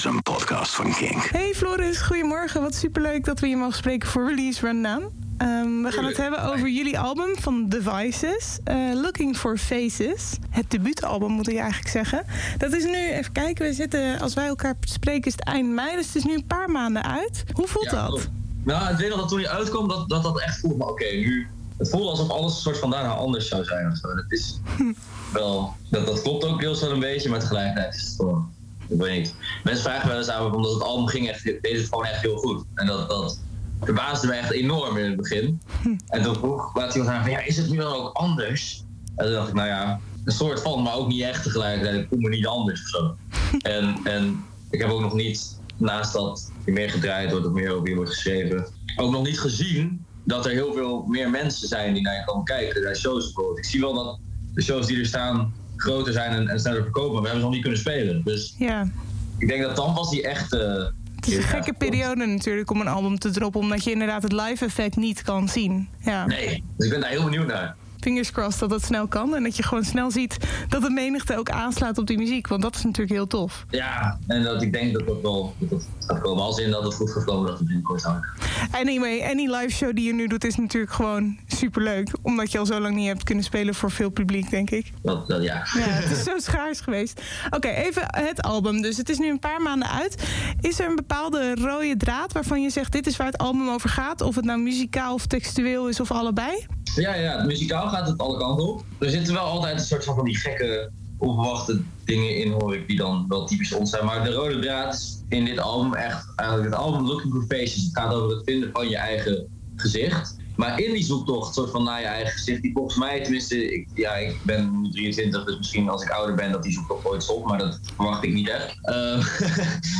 is een podcast van Kink. Hey Floris, goedemorgen. Wat superleuk dat we je mogen spreken voor Release Rundown. Um, we gaan het hebben over jullie album van Devices, uh, Looking for Faces. Het debuutalbum moet ik eigenlijk zeggen. Dat is nu, even kijken, we zitten, als wij elkaar spreken is het eind mei, dus het is nu een paar maanden uit. Hoe voelt Ja, dat? Nou, ik weet nog dat toen hij uitkwam, dat dat, dat echt voelde, maar oké, nu... Het voelde alsof alles een soort van daarna anders zou zijn of zo. Dat is wel... Dat, dat klopt ook deels wel een beetje, maar tegelijkertijd is het gewoon... Ik weet niet. Mensen vragen wel eens aan me, omdat het album ging echt... Het gewoon echt heel goed. En dat... dat verbaasde me echt enorm in het begin. En toen vroeg laat iemand aan van, ja, is het nu dan ook anders? En toen dacht ik, nou ja, een soort van, maar ook niet echt tegelijkertijd. Ik voel me niet anders of zo. En, en ik heb ook nog niet, naast dat er meer gedraaid wordt of meer over je wordt geschreven, ook nog niet gezien dat er heel veel meer mensen zijn die naar je komen kijken. Naar shows bijvoorbeeld. Ik zie wel dat de shows die er staan groter zijn en, en sneller verkopen, maar we hebben ze nog niet kunnen spelen. Dus Ja. ik denk dat dan pas die echte... Het is een gekke periode natuurlijk om een album te droppen, omdat je inderdaad het live effect niet kan zien. Ja. Nee, dus ik ben daar heel benieuwd naar. Fingers crossed dat het snel kan en dat je gewoon snel ziet dat de menigte ook aanslaat op die muziek, want dat is natuurlijk heel tof. Ja, en dat ik denk dat dat wel dat dat gaat komen. Als in dat het goed gaat komen, dat het binnenkort zou. Anyway, any live show die je nu doet is natuurlijk gewoon superleuk, omdat je al zo lang niet hebt kunnen spelen voor veel publiek, denk ik. Dat, dat, ja. Ja, het is zo schaars geweest. Oké, even het album. Dus het is nu een paar maanden uit. Is er een bepaalde rode draad waarvan je zegt: dit is waar het album over gaat? Of het nou muzikaal of textueel is of allebei? Ja, ja, muzikaal gaat het alle kanten op. Er zitten wel altijd een soort van, die gekke, onverwachte dingen in, hoor ik, die dan wel typisch ons zijn. Maar de rode draad in dit album echt, eigenlijk het album Looking for Faces. Het gaat over het vinden van je eigen gezicht. Maar in die zoektocht, soort van naar je eigen gezicht, die volgens mij, tenminste, ik, ja, ik ben nu 23, dus misschien als ik ouder ben dat die zoektocht ooit stopt, maar dat verwacht ik niet echt. Eh,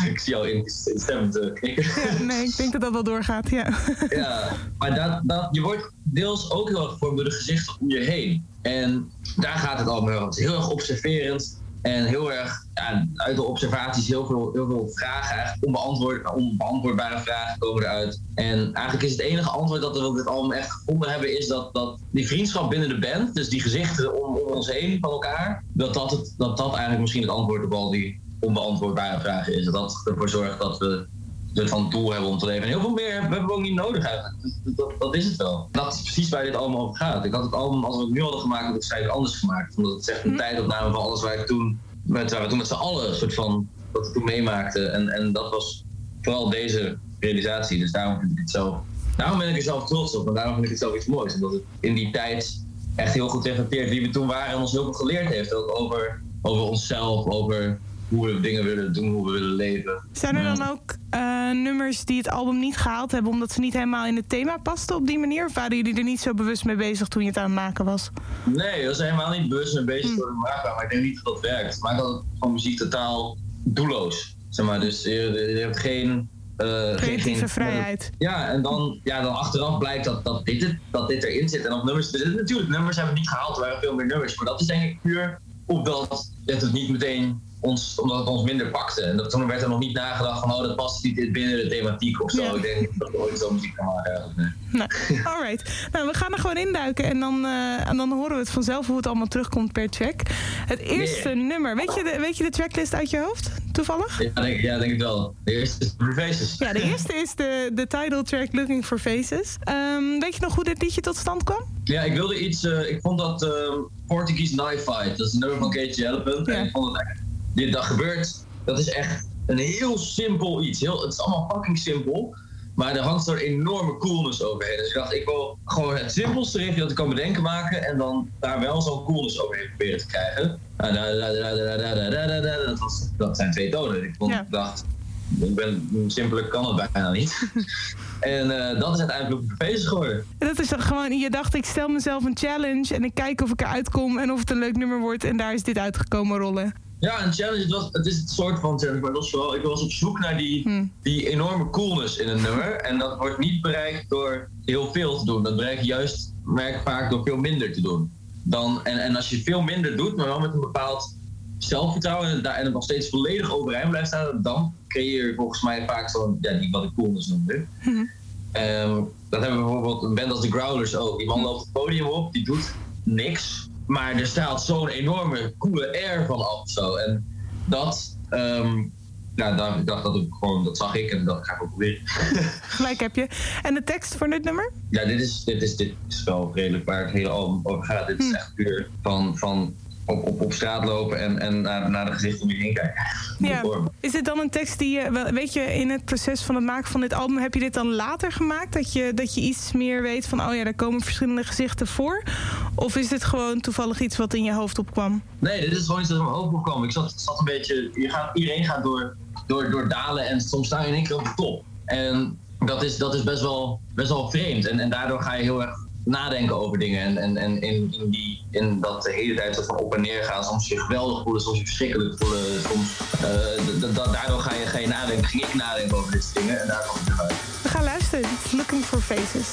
ik zie jou in stem te knikken. Ja, nee, ik denk dat dat wel doorgaat. Ja. Ja, maar dat, dat, je wordt deels ook heel erg gevormd door de gezichten om je heen. En daar gaat het allemaal heel, het is heel erg observerend. En heel erg, ja, uit de observaties heel veel, heel veel vragen, eigenlijk onbeantwoord, onbeantwoordbare vragen komen eruit. En eigenlijk is het enige antwoord dat we op dit album echt gevonden hebben, is dat, dat die vriendschap binnen de band, dus die gezichten om, om ons heen van elkaar, dat dat, het, dat dat eigenlijk misschien het antwoord op al die onbeantwoordbare vragen is. Dat ervoor zorgt dat we soort van doel hebben om te leven. En heel veel meer hebben we ook niet nodig eigenlijk. Dat, dat, dat is het wel. Dat is precies waar dit allemaal over gaat. Ik had het album, als we het nu hadden gemaakt, had ik het waarschijnlijk anders gemaakt. Omdat het zegt een tijdopname van alles waar ik toen, met, waar we toen met z'n allen een soort van, wat we toen meemaakten. En, en dat was vooral deze realisatie. Dus daarom vind ik het zelf, daarom ben ik er zelf trots op. En daarom vind ik het zelf iets moois. Omdat het in die tijd echt heel goed reflecteert wie we toen waren en ons heel veel geleerd heeft. Ook over, over onszelf, over hoe we dingen willen doen, hoe we willen leven. Zijn er dan ook eh, nummers die het album niet gehaald hebben omdat ze niet helemaal in het thema pasten op die manier? Of waren jullie er niet zo bewust mee bezig toen je het aan het maken was? Nee, dat is helemaal niet bewust een beetje door de maakbaar, maar ik denk niet dat dat werkt. Het maakt altijd van muziek totaal doelloos. Zeg maar, dus je, je hebt geen... eh, geen- Creatieve geen- vrijheid. Ja, en dan, ja, dan achteraf blijkt dat, dat, dit, het- dat dit erin zit. En op nummers, dus natuurlijk, nummers hebben we niet gehaald, er waren veel meer nummers. Maar dat is denk ik puur omdat het het niet meteen ons, omdat het ons minder pakte. En dat, toen werd er nog niet nagedacht van, oh, dat past niet binnen de thematiek of zo. Ja. Ik denk niet dat we ooit zo muziek gaan maken. Nee. Nou, alright. Nou, we gaan er gewoon induiken en dan, eh, en dan horen we het vanzelf hoe het allemaal terugkomt per track. Het eerste nummer, weet je, de, weet je de tracklist uit je hoofd? Toevallig? Ja, denk, ja, denk ik wel. De eerste is Blue Faces. Ja, de eerste is de, de title track Looking for Faces. Ehm, weet je nog hoe dit liedje tot stand kwam? Ja, ik wilde iets. eh, ik vond dat ehm, Portuguese Knife Fight, dat is een nummer van Katie. Ja. En ik vond het echt dit dag gebeurt. Dat is echt een heel simpel iets. Heel, het is allemaal fucking simpel. Maar er hangt er enorme coolness overheen. Dus ik dacht, ik wil gewoon het simpelste riffje dat ik kan bedenken maken. En dan daar wel zo'n coolness overheen proberen te krijgen. Dat, dat zijn twee tonen. Ik dacht, ik ben, simpeler kan het bijna niet. Eh, en dat is uiteindelijk bezig geworden. Dat is dan gewoon, je dacht, ik stel mezelf een challenge. En ik kijk of ik eruit kom en of het een leuk nummer wordt. En daar is dit uitgekomen rollen. Ja, een challenge, het, was, het is het soort van challenge, maar het was vooral, ik was op zoek naar die, Hmm. die enorme coolness in een nummer. En dat wordt niet bereikt door heel veel te doen. Dat bereik je juist merk vaak door veel minder te doen. Dan, en, en als je veel minder doet, maar wel met een bepaald zelfvertrouwen en, en het nog steeds volledig overeind blijft staan, dan creëer je volgens mij vaak zo'n, ja, die wat ik coolness noemde. Ehm, dat hebben we bijvoorbeeld een band als The Growlers ook. Die man loopt het podium op, die doet niks. Maar er straalt zo'n enorme, coole air van af. Zo. En dat, ja, daar, ik dacht dat ik gewoon, dat zag ik en dat ga ik ook proberen. Gelijk heb je. En de tekst voor dit nummer? Ja, dit is, dit is, dit is wel redelijk waar het hele album over gaat. Dit is hm. echt puur van, van op, op, op straat lopen en, en naar, naar de gezichten om je heen kijken. Ja. Is dit dan een tekst die je, weet je, in het proces van het maken van dit album, heb je dit dan later gemaakt? Dat je, dat je iets meer weet van, oh ja, daar komen verschillende gezichten voor? Of is dit gewoon toevallig iets wat in je hoofd opkwam? Nee, dit is gewoon iets dat in mijn hoofd opkwam. Ik zat, zat een beetje, je gaat, iedereen gaat door, door, door dalen en soms sta je in één keer op de top. En dat is, dat is best, wel, best wel vreemd. En, en daardoor ga je heel erg nadenken over dingen. En, en, en in, in, die, in dat de hele tijd van op en neer gaan. Soms je geweldig voelen, soms je verschrikkelijk voelen. Soms, uh, daardoor ga je, ga je nadenken, ging ik nadenken over dit soort dingen. En daar komt het uit. We gaan luisteren. Looking for Faces.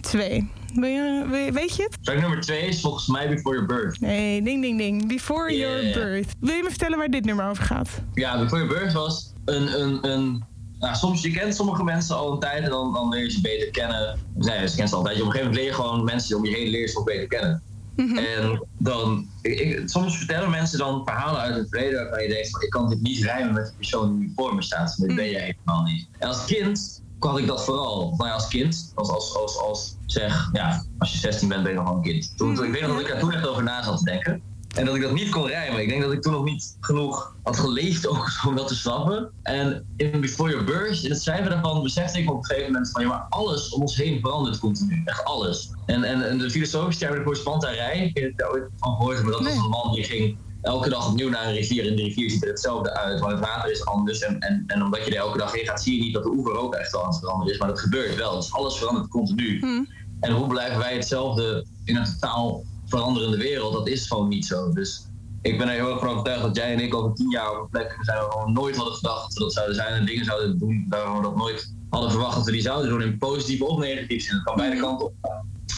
Twee. weet je het? Track nummer twee is volgens mij Before Your Birth. Nee, ding ding ding. Before Your Birth. Wil je me vertellen waar dit nummer over gaat? Ja, Before Your Birth was een... een, een nou, soms, je kent sommige mensen al een tijd en dan, dan leer je ze beter kennen. Nee, je kent ze altijd. Op een gegeven moment leer je gewoon mensen om je heen leer je ze beter kennen. Mhm. En dan, ik, soms vertellen mensen dan verhalen uit het verleden waarvan je denkt: van, ik kan dit niet rijmen met de persoon die voor me staat. Dat ben mhm. helemaal niet. En als kind had ik dat vooral. Nou ja, als kind, als, als, als, als zeg, ja, als je 16 bent, ben je nog een kind. Toen, ik weet nog dat ik daar toen echt over na zat te denken. En dat ik dat niet kon rijmen. Ik denk dat ik toen nog niet genoeg had geleefd om dat te snappen. En in Before Your Birth, in het schrijven daarvan, besefte ik op een gegeven moment van ja, maar alles om ons heen verandert continu. Echt alles. En, en, en de filosofische term voor Spantarij, ik heb daar ooit van gehoord, maar dat was een man die ging elke dag opnieuw naar een rivier. En de rivier ziet er hetzelfde uit, maar het water is anders. En, en, en omdat je er elke dag heen gaat, zie je niet dat de oever ook echt al aan het veranderen is. Maar dat gebeurt wel. Dus alles verandert continu. Hmm. En hoe blijven wij hetzelfde in een totaal veranderende wereld? Dat is gewoon niet zo. Dus ik ben er heel erg van overtuigd dat jij en ik over tien jaar op een plek zijn waar we gewoon nooit hadden gedacht dat we dat zouden zijn. En dingen zouden doen waar we dat nooit hadden verwacht dat we die zouden doen. In positief of negatief zin. Het kan beide hmm. kanten op.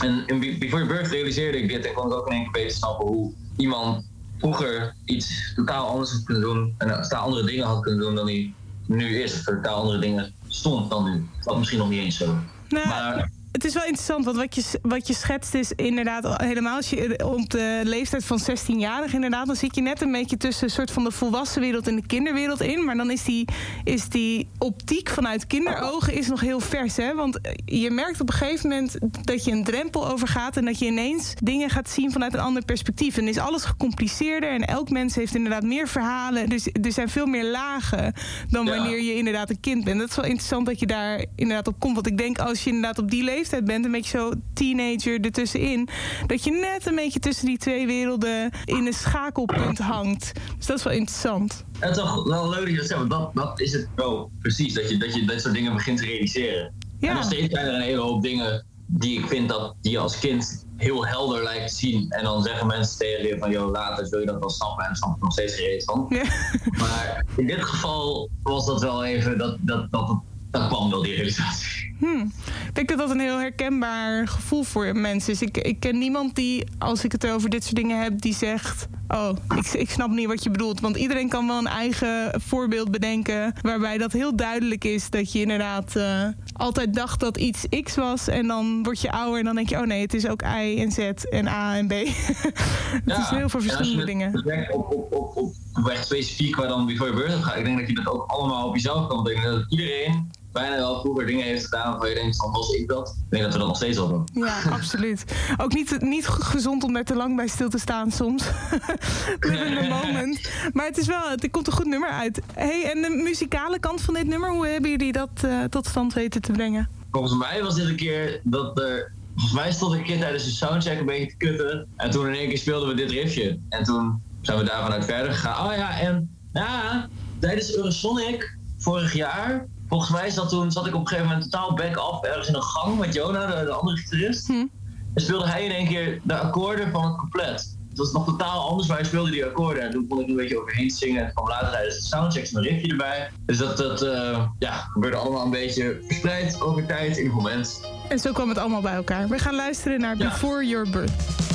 En in Before Your Birth realiseerde ik dit en kon ik ook in één keer beter snappen hoe iemand vroeger iets totaal anders had kunnen doen en totaal andere dingen had kunnen doen dan hij nu is. Of totaal andere dingen stond dan nu. Dat misschien nog niet eens zo. maar het is wel interessant, want wat je, wat je schetst is inderdaad helemaal als je op de leeftijd van 16-jarig inderdaad, dan zit je net een beetje tussen een soort van de volwassen wereld en de kinderwereld in. Maar dan is die, is die optiek vanuit kinderogen is nog heel vers. Hè? Want je merkt op een gegeven moment dat je een drempel overgaat en dat je ineens dingen gaat zien vanuit een ander perspectief. En is alles gecompliceerder en elk mens heeft inderdaad meer verhalen. Dus er zijn veel meer lagen dan wanneer je inderdaad een kind bent. Dat is wel interessant dat je daar inderdaad op komt. Want ik denk als je inderdaad op die leeftijd bent, een beetje zo teenager ertussenin, dat je net een beetje tussen die twee werelden in een schakelpunt hangt. Dus dat is wel interessant. Het is toch wel leuk dat je dat zegt, dat, dat is het wel precies. Dat je, dat je dat soort dingen begint te realiseren. Ja. En nog steeds zijn er een hele hoop dingen die ik vind dat die als kind heel helder lijkt te zien. En dan zeggen mensen tegen je van, joh, later zul je dat wel snappen. En dan snap ik nog steeds geen van. Ja. Maar in dit geval was dat wel even, dat, dat, dat, dat kwam wel die realisatie. Hmm. Ik denk dat dat een heel herkenbaar gevoel voor mensen is. Ik, ik ken niemand die, als ik het over dit soort dingen heb, die zegt: Oh, ik, ik snap niet wat je bedoelt. Want iedereen kan wel een eigen voorbeeld bedenken. waarbij dat heel duidelijk is dat je inderdaad uh, altijd dacht dat iets X was. En dan word je ouder en dan denk je: Oh nee, het is ook Y en Z en A en B. het ja, is heel veel verschillende dingen. Op, op, op, op, echt specifiek waar dan Before Birth gaat. Ik denk dat je dat ook allemaal op jezelf kan bedenken. Dat iedereen bijna wel vroeger dingen heeft gedaan waarvan je denkt van was ik dat? Ik denk dat we dat nog steeds al doen. Ja, absoluut. Ook niet, niet gezond om er te lang bij stil te staan soms. Living the moment. Maar het is wel, het komt een goed nummer uit. Hey, en de muzikale kant van dit nummer, hoe hebben jullie dat uh, tot stand weten te brengen? Volgens mij was dit een keer dat er Volgens mij stond ik een keer tijdens de soundcheck een beetje te kutten. En toen in één keer speelden we dit riffje. En toen zijn we daar vanuit verder gegaan. Oh ja, en ja, tijdens Eurosonic vorig jaar Volgens mij zat, toen, zat ik op een gegeven moment totaal back-off ergens in een gang met Jona, de, de andere gitarist. Hm. En speelde hij in één keer de akkoorden van het couplet. Het was nog totaal anders, maar hij speelde die akkoorden. En toen kon ik een beetje overheen zingen. En kwam later tijdens de soundchecks een riffje erbij. Dus dat, dat uh, ja, gebeurde allemaal een beetje verspreid over tijd in het moment. En zo kwam het allemaal bij elkaar. We gaan luisteren naar Before Your Birth.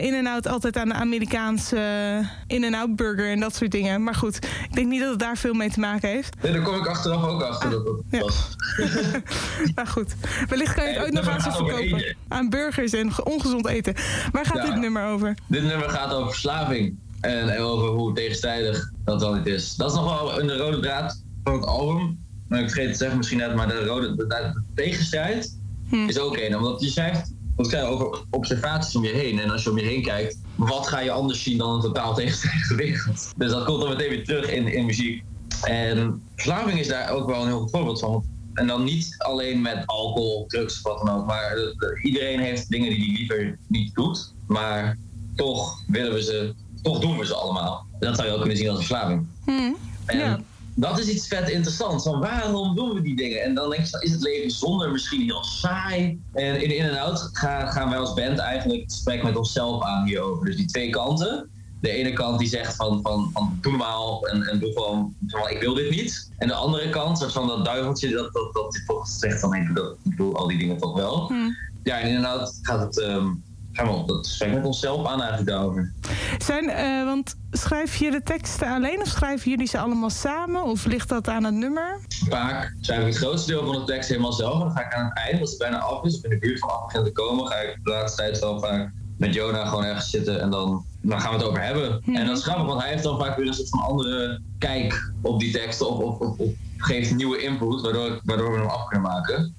Bij In and out altijd aan de Amerikaanse In and out burger en dat soort dingen. Maar goed, ik denk niet dat het daar veel mee te maken heeft. Nee, daar kom ik achteraf ook achter dat dat ja. was. Maar goed, wellicht kan je het ooit nog aan ze verkopen. Aan burgers en ge- ongezond eten. Waar gaat Ja. dit nummer over? Dit nummer gaat over verslaving. En over hoe tegenstrijdig dat wel niet is. Dat is nog wel een rode draad van het album. Maar ik vergeet te zeggen misschien net, maar de, rode, de, de tegenstrijd is ook één. Omdat je schrijft wat ga je over observaties om je heen. En als je om je heen kijkt, wat ga je anders zien dan een totaal tegenstrijdige wereld? Dus dat komt dan meteen weer terug in, in muziek. En verslaving is daar ook wel een heel goed voorbeeld van. En dan niet alleen met alcohol, drugs of wat dan ook. Maar de- iedereen heeft dingen die hij liever niet doet. Maar toch willen we ze, toch doen we ze allemaal. En dat zou je ook kunnen zien als verslaving. Hm. En Ja. Dat is iets vet interessants. Van waarom doen we die dingen? En dan denk je, is het leven zonder misschien heel saai? En in In en Out gaan, gaan wij als band eigenlijk het gesprek met onszelf aan hierover. Dus die twee kanten. De ene kant die zegt van, van, van doe maar en, en doe gewoon van ik wil dit niet. En de andere kant, van dat duiveltje dat, dat, dat die toch zegt van ik doe, ik doe al die dingen toch wel. Hm. Ja, en inderdaad gaat het, ehm, gaan we op dat gesprek met onszelf aan eigenlijk daarover. Zijn, eh, want schrijf je de teksten alleen of schrijven jullie ze allemaal samen? Of ligt dat aan het nummer? Vaak schrijf ik het grootste deel van de tekst helemaal zelf. En dan ga ik aan het eind, als het bijna af is, of in de buurt van af begint te komen, ga ik de laatste tijd wel vaak met Jonah gewoon ergens zitten en dan, dan gaan we het over hebben. En dat is grappig, want hij heeft dan vaak weer een soort van andere kijk op die teksten of, of, of, of geeft nieuwe input, waardoor, waardoor we hem af kunnen maken.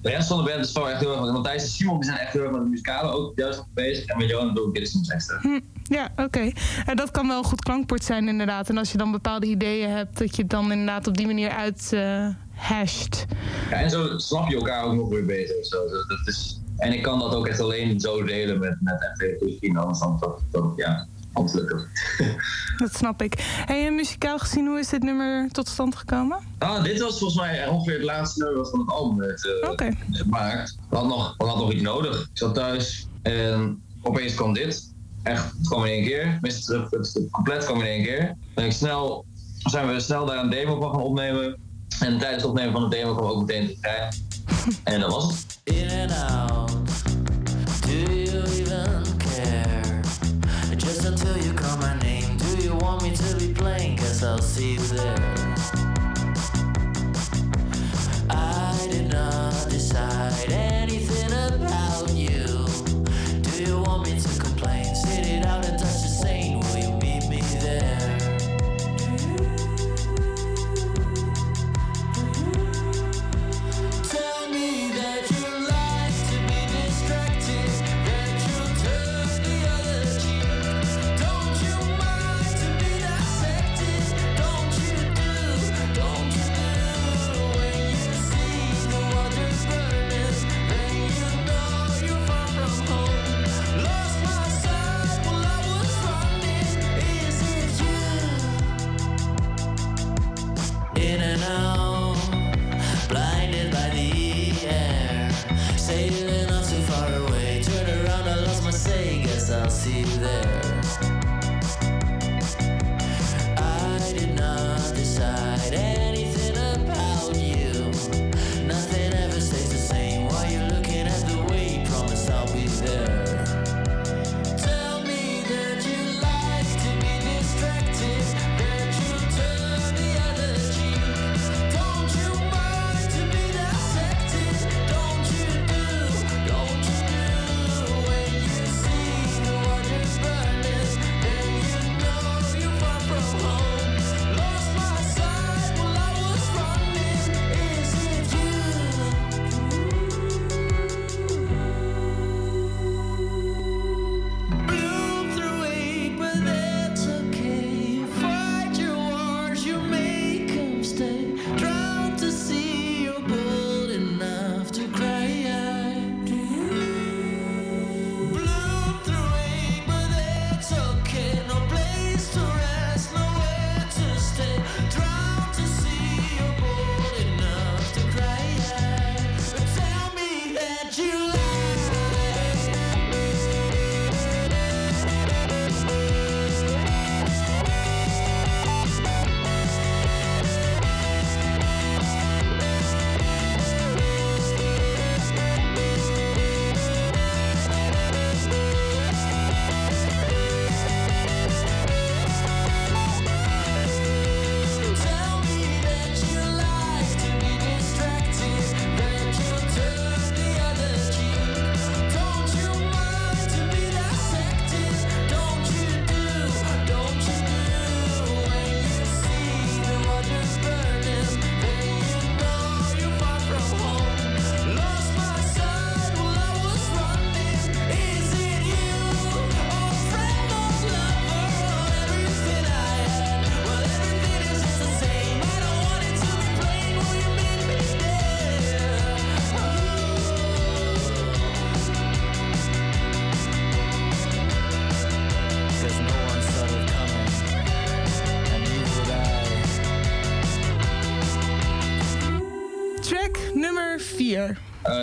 De rest van de band is wel echt heel erg, want Thijs en Simon die zijn echt heel erg met de muzikale ook juist bezig. En met Jonah doe ik dit soms extra. Hm. Ja, oké. En dat kan wel een goed klankbord zijn inderdaad. En als je dan bepaalde ideeën hebt, dat je het dan inderdaad op die manier uit eh, hasht. Ja, en zo snap je elkaar ook nog weer beter. Zo. Dat, dat is, en ik kan dat ook echt alleen zo delen met, met echt vrienden. Anders dan dat, dat ja, het. Dat snap ik. Hey, en muzikaal gezien, hoe is dit nummer tot stand gekomen? Ah, dit was volgens mij ongeveer het laatste nummer wat van het album werd eh, gemaakt. We hadden, nog, we hadden nog iets nodig. Ik zat thuis en opeens kwam dit. Echt, het kwam in één keer. Tenminste, het, het, het compleet kwam in één keer. En ik snel, zijn we snel daar een demo van gaan opnemen. En tijdens het opnemen van de demo kwam ook meteen de trein. En dat was het. In and out. Want me to be playing? Guess I'll see you there. I did not decide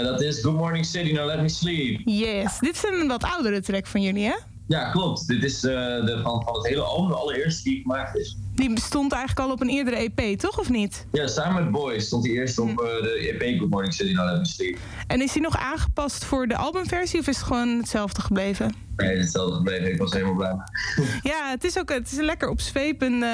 dat is Good Morning City, Now Let Me Sleep. Yes, dit is een wat oudere track van jullie, hè? Ja, klopt. Dit is eh, de, van, van het hele album, de allereerste die gemaakt is. Die bestond eigenlijk al op een eerdere EP, toch? Of niet? Ja, samen met Boys stond hij eerst op uh, de EP Good Morning City, Me Sleep. En is die nog aangepast voor de albumversie of is het gewoon hetzelfde gebleven? Nee, hetzelfde gebleven. Ik was helemaal blij. ja, het is ook het is een lekker opzwepende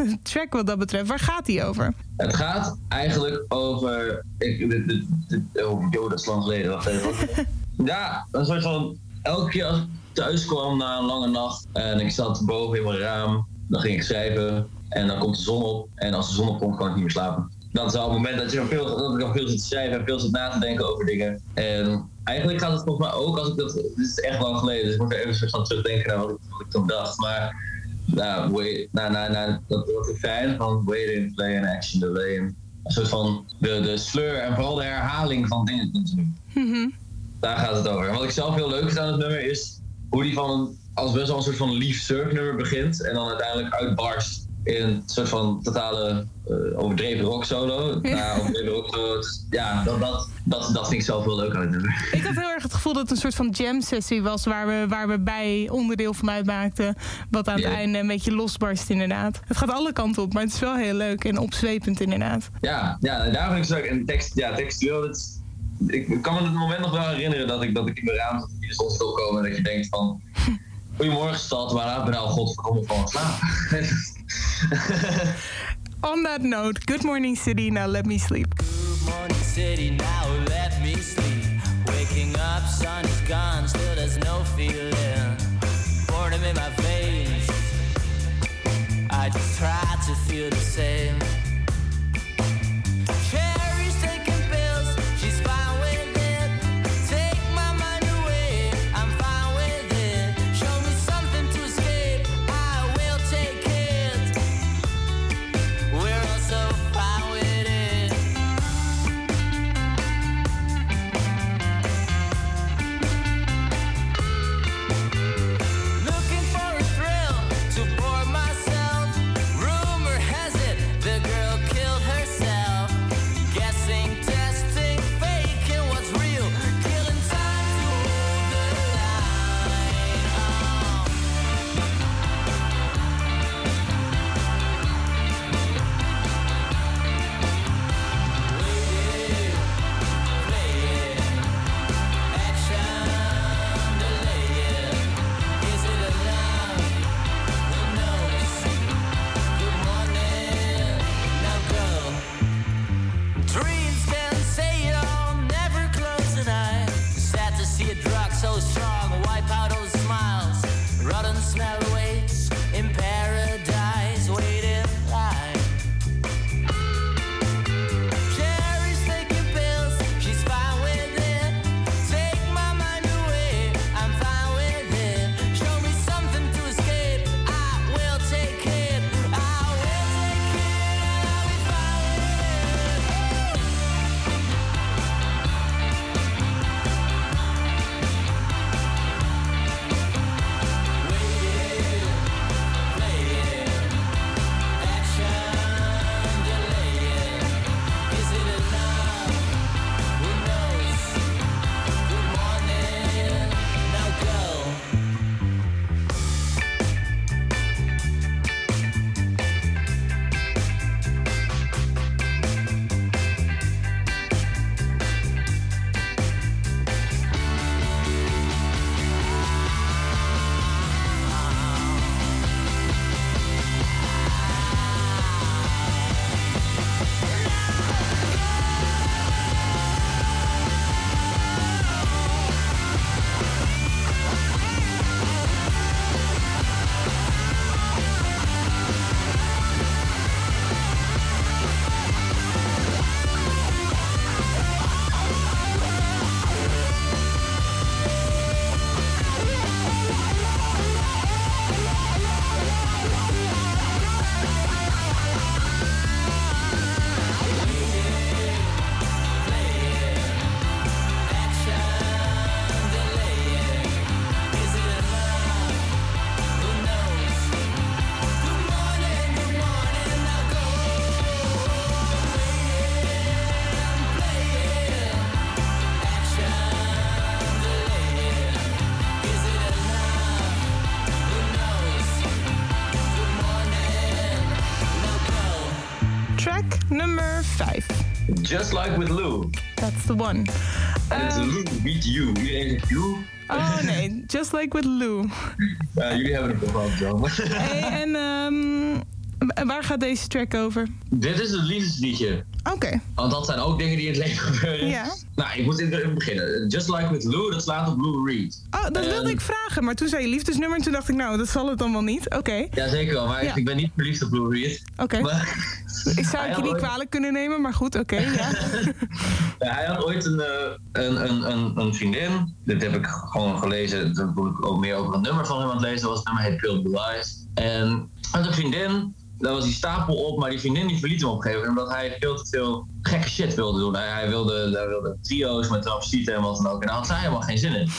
uh, track wat dat betreft. Waar gaat die over? Het gaat eigenlijk over... Ik, dit, dit, dit, oh, joh, dat is lang geleden. Wacht even. ja, een soort van... Elke keer als ik thuis kwam na een lange nacht en ik zat boven in mijn raam, dan ging ik schrijven en dan komt de zon op. En als de zon opkomt, kan ik niet meer slapen. Dat is al het moment dat, je veel, dat ik nog veel zit te schrijven en veel zit na te denken over dingen. En eigenlijk gaat het volgens mij ook als ik dat. Dit is echt lang geleden, dus ik moet er even van terugdenken naar wat ik, wat ik toen dacht. Maar nou, wait, nou, nou, nou, dat wat ik fijn van waiting, play en action, delay. Een soort van de, de sleur en vooral de herhaling van dingen continu. Mm -hmm. Daar gaat het over. En wat ik zelf heel leuk vind aan het nummer is hoe die van een, als best wel een soort van lief surfnummer begint en dan uiteindelijk uitbarst in een soort van totale uh, overdreven rock solo. Ja, overdreven rock solo. Ja, dat, dat, dat, dat vind ik zelf heel leuk aan het nummer. Ik had heel erg het gevoel dat het een soort van jam sessie was waar we, waar we bij onderdeel van uitmaakten. Wat aan het einde een beetje losbarst inderdaad. Het gaat alle kanten op, maar het is wel heel leuk en opzwepend inderdaad. Ja, ja daar vind ik het leuk. En tekst, ja, textueel, het, ik kan me het moment nog wel herinneren dat ik, dat ik in mijn raam wil komen en dat je denkt van... Goedemorgen stad, waar laat me nou godverdomme van slapen? On that note, good morning city, now let me sleep. Good morning city, now let me sleep. Waking up, sun is gone, still there's no feeling. Boredom in my veins. I just try to feel the same. Just Like With Lou. That's the one. Het is Ehm, Lou, niet you. You. oh nee, Just Like With Lou. Ja, jullie hebben het gewoon zo. Hey, en ehm, waar gaat deze track over? Dit is het liefdesliedje. Oké, Want dat zijn ook dingen die in het leven gebeuren. Ja. Nou, ik moet even beginnen. Just Like With Lou, dat slaat op Lou Reed. oh, dat wilde Ehm. ik vragen, maar toen zei je liefdesnummer en toen dacht ik, nou, dat zal het dan wel niet. Oké, Ja, zeker wel. Maar Ja. ik ben niet verliefd op Lou Reed. oké. Maar Ik zou het je niet ooit- kwalijk kunnen nemen, maar goed, oké, ja. Ja, hij had ooit een, eh, een, een, een, een vriendin. Dit heb ik gewoon gelezen. Toen ik ook meer over een nummer van hem aan het lezen. Was het nummer heet Eyes. En had een vriendin. Daar was die stapel op, maar die vriendin die verliet hem op een gegeven moment. Omdat hij veel te veel gekke shit wilde doen. Hij, hij wilde, hij wilde trio's met travestieten en wat dan ook. En daar had zij helemaal geen zin in.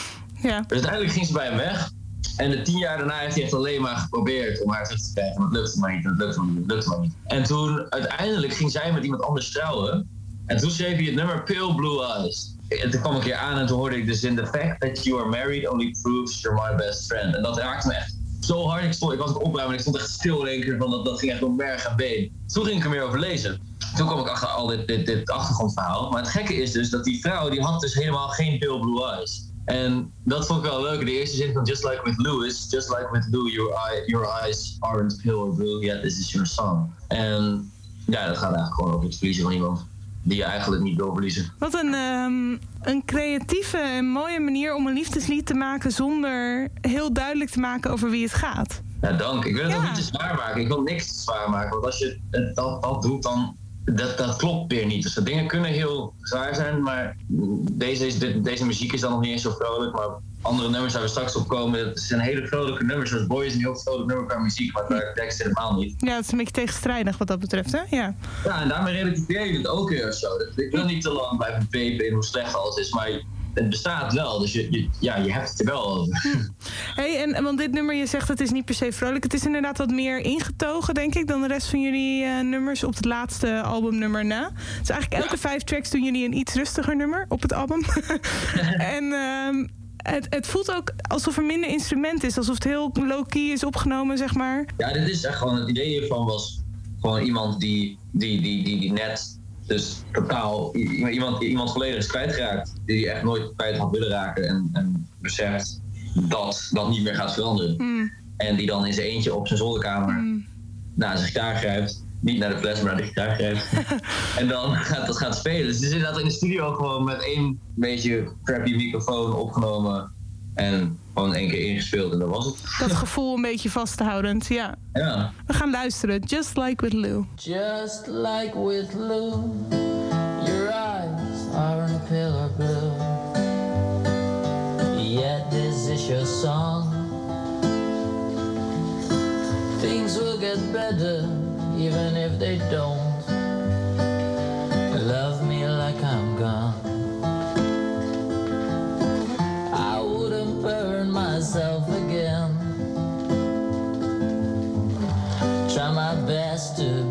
ja. Dus uiteindelijk ging ze bij hem weg. En de tien jaar daarna heeft hij echt alleen maar geprobeerd om haar terug te krijgen. Maar het lukte maar niet, het lukte maar niet, het lukte maar niet. En toen uiteindelijk ging zij met iemand anders trouwen. En toen schreef hij het nummer Pale Blue Eyes. En toen kwam ik hier aan en toen hoorde ik dus in The fact that you are married only proves you're my best friend. En dat raakte me echt zo hard. Ik, stond, ik was het opruimen en ik stond echt stil in één keer. Van dat, dat ging echt door merg en been. Toen ging ik er meer over lezen. Toen kwam ik achter al dit, dit, dit achtergrondverhaal. Maar het gekke is dus dat die vrouw die had dus helemaal geen pale blue eyes. En dat vond ik wel leuk. De eerste zin van Just Like With Lou is... Just like with Lou, your eyes aren't pale or blue, yet this is your song. En ja, dat gaat eigenlijk gewoon over het verliezen van iemand die je eigenlijk niet wil verliezen. Wat een, ehm, een creatieve en mooie manier om een liefdeslied te maken zonder heel duidelijk te maken over wie het gaat. Ja, dank. Ik wil het Ja. ook niet te zwaar maken. Ik wil niks te zwaar maken. Want als je dat, dat doet, dan... Dat, dat klopt weer niet. Dus de dingen kunnen heel zwaar zijn, maar deze, is, de- deze muziek is dan nog niet eens zo vrolijk. Maar andere nummers waar we straks op komen, het zijn hele vrolijke nummers. Zoals Boy is een heel vrolijk nummer qua muziek, maar qua tekst helemaal niet. Ja, het is een beetje tegenstrijdig wat dat betreft, hè? Ja. Ja, en daarmee relativeer je het ook weer of zo. Dat- Ik wil niet te lang blijven pepen in hoe slecht alles is, maar het bestaat wel. Dus je, je, ja, je hebt het er wel over. Hey, en, want dit nummer, je zegt het is niet per se vrolijk. Het is inderdaad wat meer ingetogen, denk ik, dan de rest van jullie eh, nummers op het laatste albumnummer na. Dus eigenlijk elke vijf tracks doen jullie een iets rustiger nummer op het album. en ehm, het, het voelt ook alsof er minder instrument is. Alsof het heel low-key is opgenomen, zeg maar. Ja, dit is echt gewoon het idee hiervan was gewoon iemand die, die, die, die, die net dus totaal iemand, iemand volledig is kwijtgeraakt. Die echt nooit kwijt had willen raken en, en beseft dat dat niet meer gaat veranderen. Hmm, En die dan in zijn eentje op zijn zolderkamer hmm. naar zijn gitaar grijpt. Niet naar de fles, maar naar de gitaar grijpt. en dan gaat dat gaat spelen. Dus het is inderdaad in de studio gewoon met één beetje crappy microfoon opgenomen. En gewoon één keer ingespeeld en dat was het. Dat gevoel een beetje vasthoudend, ja. Ja. We gaan luisteren. Just Like With Lou. Just like with Lou, your eyes aren't pale or blue. Yet this is your song. Things will get better, even if they don't. Love me like I'm gone. I wouldn't burn myself again. Try my best to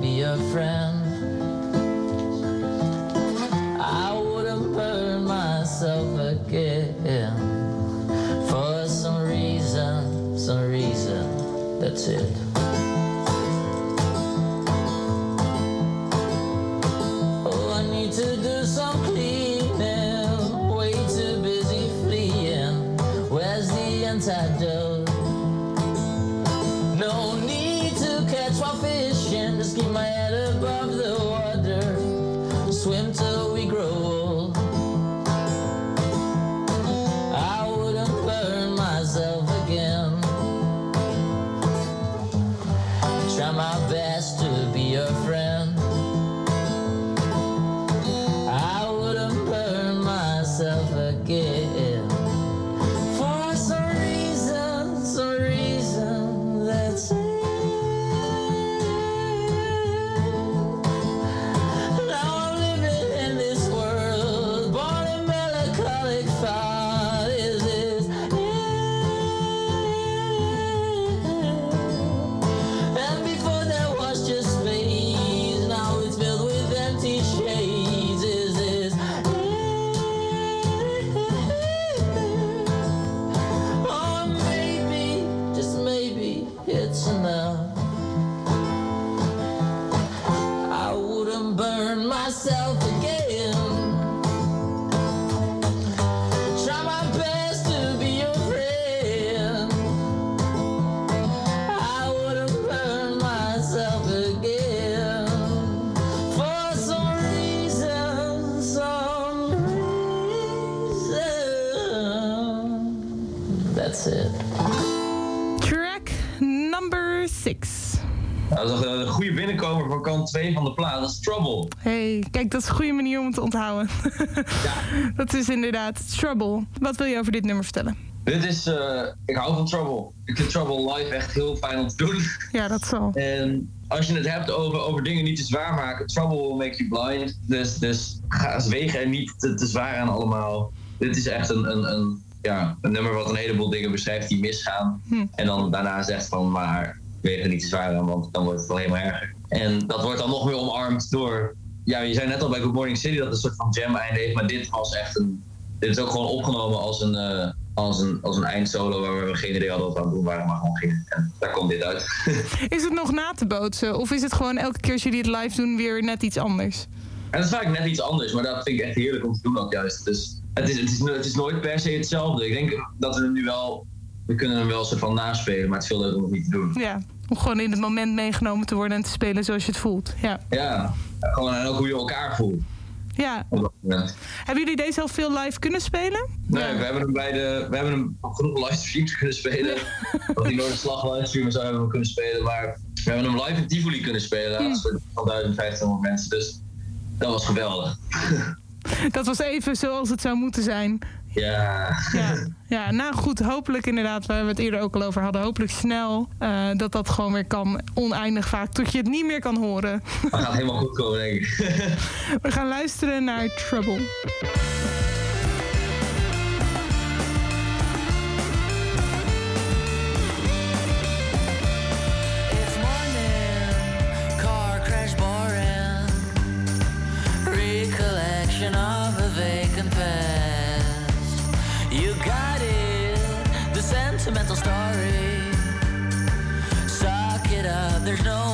binnenkomer voor kant 2 van de plaat. Dat is Trouble. Hey, kijk, dat is een goede manier om het te onthouden. Ja. Dat is inderdaad Trouble. Wat wil je over dit nummer vertellen? Dit is, eh, ik hou van Trouble. Ik vind Trouble live echt heel fijn om te doen. Ja, dat zal. En als je het hebt over, over dingen niet te zwaar maken, Trouble will make you blind. Dus, dus ga wegen er niet te, te zwaar aan allemaal. Dit is echt een, een, een, ja, een nummer wat een heleboel dingen beschrijft die misgaan. Hm. En dan daarna zegt van, maar weeg er niet zwaar aan, want dan wordt het wel helemaal erger. En dat wordt dan nog meer omarmd door... Ja, je zei net al bij Good Morning City dat het een soort van jam-einde heeft, maar dit was echt een... Dit is ook gewoon opgenomen als een, eh, als een, als een eindsolo waar we geen idee hadden wat we aan het doen waren, maar gewoon gingen. En daar komt dit uit. Is het nog na te bootsen? Of is het gewoon elke keer als jullie het live doen weer net iets anders? En dat is vaak net iets anders, maar dat vind ik echt heerlijk om te doen ook juist. Dus het is, het is, het is nooit per se hetzelfde. Ik denk dat we nu wel... We kunnen hem wel soort van naspelen, maar het is veel leuker om het niet te doen. Ja, om gewoon in het moment meegenomen te worden en te spelen zoals je het voelt. Ja. Ja, gewoon en ook hoe je elkaar voelt ja. Hebben jullie deze al veel live kunnen spelen? Nee, Ja. we hebben hem bij de... We hebben hem genoeg livestreams kunnen spelen. Als die Noorderslag livestreamen zou hebben we hem kunnen spelen. Maar we hebben hem live in Tivoli kunnen spelen. Voor van 1500 mensen. Dus dat was geweldig. Dat was even zoals het zou moeten zijn. Ja. Ja, ja nou goed, hopelijk inderdaad, waar we het eerder ook al over hadden, hopelijk snel eh, dat dat gewoon weer kan, oneindig vaak, tot je het niet meer kan horen. Dat gaat helemaal goed komen, denk ik. We gaan luisteren naar Trouble. Story. Suck it up, there's no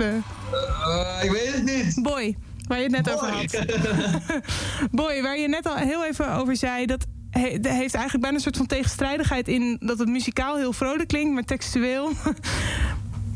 Uh, ik weet het niet. Boy, waar je het net Boy. over had. Boy, waar je net al heel even over zei... dat he- de- heeft eigenlijk bijna een soort van tegenstrijdigheid in... dat het muzikaal heel vrolijk klinkt, maar textueel...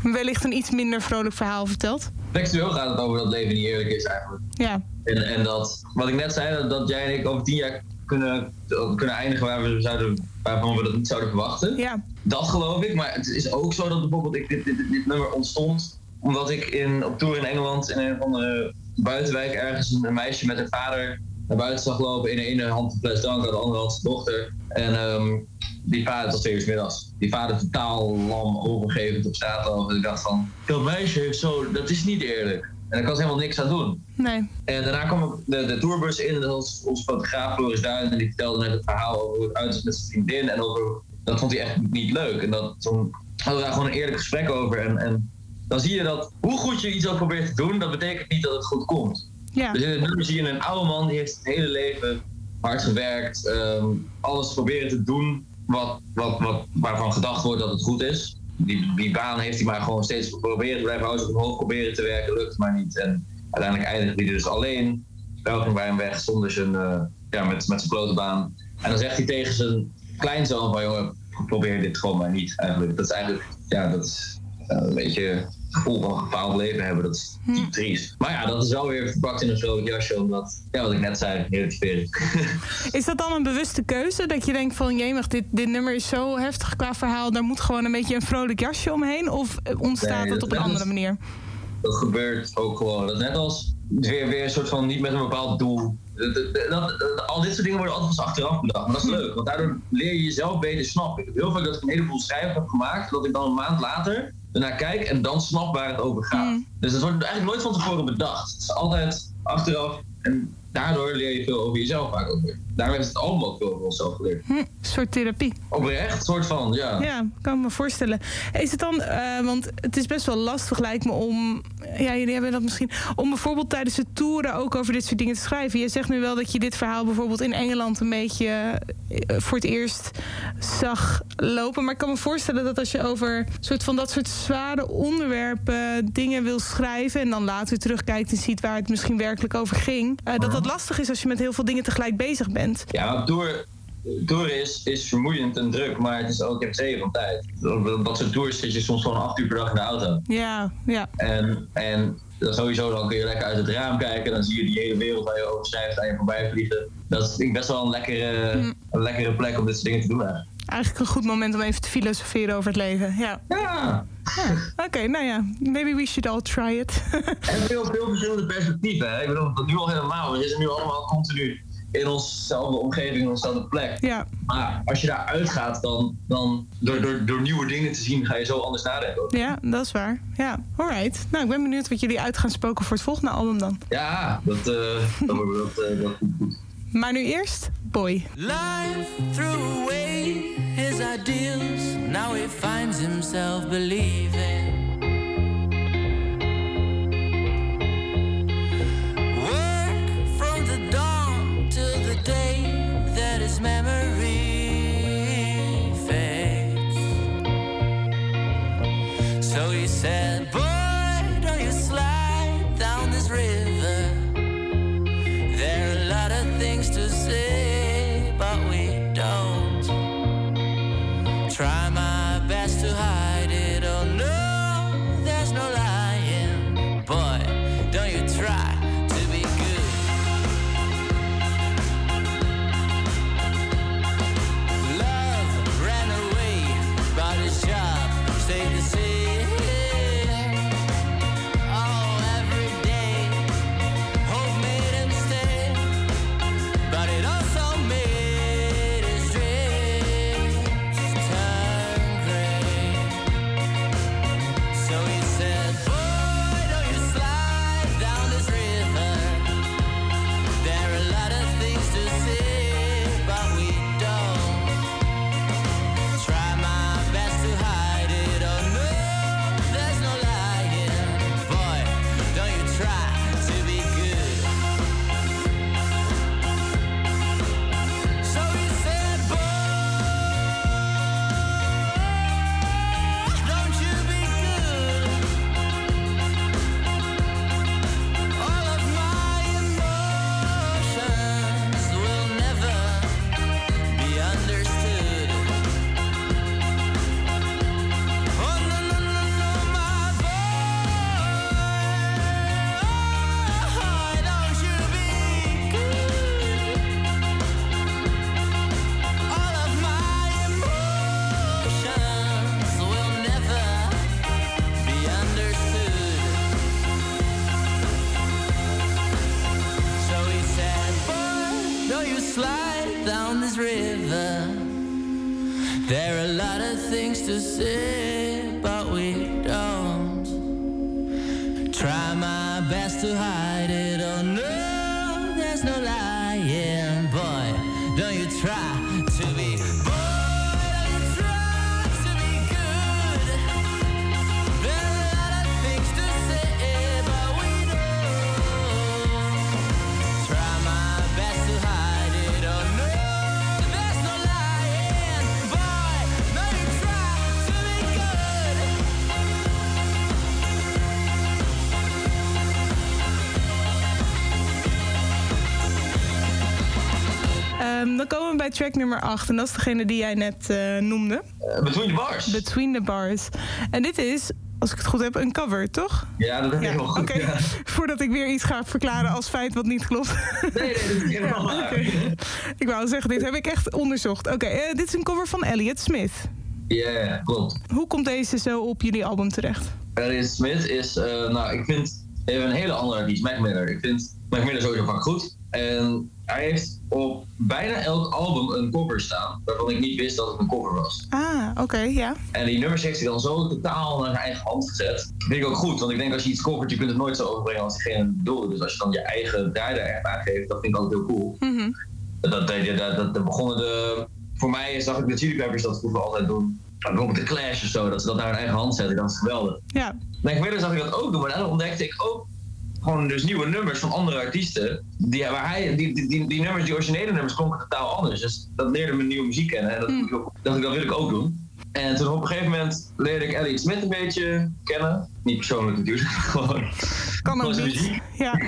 wellicht een iets minder vrolijk verhaal vertelt. Textueel gaat het over dat leven niet eerlijk is eigenlijk. Ja, En, en dat, wat ik net zei, dat, dat jij en ik over tien jaar kunnen, kunnen eindigen waar we zouden, waarvan we dat niet zouden verwachten. ja, Dat geloof ik, maar het is ook zo dat bijvoorbeeld ik, dit, dit, dit nummer ontstond omdat ik in, op tour in Engeland in een van de buitenwijk ergens een, meisje met haar vader naar buiten zag lopen. In de ene hand een fles drank, aan de andere hand zijn dochter. En ehm, die vader, uur 's middags, die vader totaal lam overgevend op straat. En ik dacht van, dat meisje heeft zo, dat is niet eerlijk. En daar kan ze helemaal niks aan doen. nee. En daarna kwam de, de tourbus in en dat was onze fotograaf Floris Duin en die vertelde net het verhaal over hoe het uit is met zijn vriendin en over dat vond hij echt niet leuk. En dat, toen hadden we daar gewoon een eerlijk gesprek over. En, en dan zie je dat hoe goed je iets ook probeert te doen, dat betekent niet dat het goed komt. Ja, Dus in het nummer zie je een oude man die heeft het hele leven hard gewerkt, ehm, alles proberen te doen wat, wat, wat, waarvan gedacht wordt dat het goed is. Die, die baan heeft hij maar gewoon steeds proberen te blijven houden, omhoog proberen te werken, lukt maar niet. En uiteindelijk eindigt hij dus alleen. Wel ging bij hem weg zonder zijn, eh, ja, met, met zijn blote baan. En dan zegt hij tegen zijn kleinzoon van jongen, probeer dit gewoon maar niet eigenlijk. Dat is eigenlijk, ja, dat is eh, een beetje gevoel van een gefaald leven hebben. Dat is diep triest. Maar ja, dat is wel weer verpakt in een vrolijk jasje, omdat, ja, wat ik net zei, relativering. Is dat dan een bewuste keuze? Dat je denkt van, jemig, dit, dit nummer is zo heftig qua verhaal... daar moet gewoon een beetje een vrolijk jasje omheen? Of eh, ontstaat Nee, dat- op een andere manier? dat gebeurt ook gewoon. Dat net als weer, weer een soort van niet met een bepaald doel. Al dit soort dingen worden altijd achteraf bedacht. Maar dat is leuk, want daardoor leer je jezelf beter snappen. Ik heb heel vaak dat ik een heleboel schrijven heb gemaakt, dat ik dan een maand later ernaar kijk en dan snap waar het over gaat. Mm. Dus dat wordt eigenlijk nooit van tevoren bedacht. Het is altijd achteraf en daardoor leer je veel over jezelf vaak ook weer. Daarom heeft het album ook veel over onszelf geleerd. Hm, een soort therapie. Oprecht, soort van, ja. Ja, kan me voorstellen. Is het dan, eh, want het is best wel lastig lijkt me om, ja jullie hebben dat misschien, om bijvoorbeeld tijdens de toeren ook over dit soort dingen te schrijven. Je zegt nu wel dat je dit verhaal bijvoorbeeld in Engeland een beetje eh, voor het eerst zag lopen. Maar ik kan me voorstellen dat als je over soort van dat soort zware onderwerpen dingen wil schrijven en dan later terugkijkt en ziet waar het misschien werkelijk over ging, eh, dat dat lastig is als je met heel veel dingen tegelijk bezig bent. Ja, tour, tour is, is vermoeiend en druk, maar het is ook, je hebt zeven van tijd. Op dat soort tours zit je soms gewoon acht uur per dag in de auto. Ja, ja. En, en sowieso dan kun je lekker uit het raam kijken, dan zie je die hele wereld waar je over schrijft aan je voorbij vliegen. Dat is denk ik best wel een lekkere, Hm. een lekkere plek om dit soort dingen te doen eigenlijk. Eigenlijk een goed moment om even te filosoferen over het leven. Ja. Ja, Oké, nou ja, maybe we should all try it. en veel, veel verschillende perspectieven. Hè? Ik bedoel, dat nu al helemaal. We zitten nu allemaal continu in onszelfde omgeving, in onszelfde plek. ja, Maar als je daar uitgaat, dan, dan door, door, door nieuwe dingen te zien, ga je zo anders nadenken. ja, dat is waar. Ja, alright. Nou, ik ben benieuwd wat jullie uit gaan spoken voor het volgende album dan. Ja, dat, eh dat, dat, eh, dat goed. Maar nu eerst Boy. Life threw away his ideals. Now he finds himself believing. slide down this river. There are a lot of things to say, but we don't. Try my best to hide it. Ehm, dan komen we bij track nummer 8. En dat is degene die jij net eh, noemde. Eh, Between the Bars. Between the Bars. En dit is, als ik het goed heb, een cover, toch? ja, dat heb Ja, heel goed. oké. Ja. Voordat ik weer iets ga verklaren als feit wat niet klopt. Nee, nee, dat is helemaal waar. Ik wou zeggen, dit heb ik echt onderzocht. Oké, eh, dit is een cover van Elliot Smith. Ja, klopt. Hoe komt deze zo op jullie album terecht? Elliot Smith is, nou, ik vind even een hele andere artiest, Mac Miller. Ik vind Mac Miller sowieso vaak goed. En hij heeft op bijna elk album een cover staan, waarvan ik niet wist dat het een cover was. Ah, oké, ja. En die nummers heeft hij dan zo totaal naar zijn eigen hand gezet. Dat vind ik ook goed, want ik denk als je iets covert, je kunt het nooit zo overbrengen als diegene bedoelde. Dus als je dan je eigen draai daar echt aan geeft, dat vind ik altijd heel cool. Mhm. Dat, dat, dat, dat, dat begonnen de... Voor mij zag ik de Chili Peppers dat vroeger altijd doen. Bijvoorbeeld de Clash of zo, dat ze dat naar hun eigen hand zetten. Dat is geweldig. Ja, Mac Miller zag ik dat ook doen, maar daarna ontdekte ik ook gewoon dus nieuwe nummers van andere artiesten. Die, waar hij, die, die, die, die nummers, die originele nummers klonken totaal anders. Dus dat leerde me nieuwe muziek kennen en dat, ook- ik, dat wil ik ook doen. En toen op een gegeven moment leerde ik Elliot Smith een beetje kennen. Niet persoonlijk natuurlijk, gewoon. niet. muziek. Ja,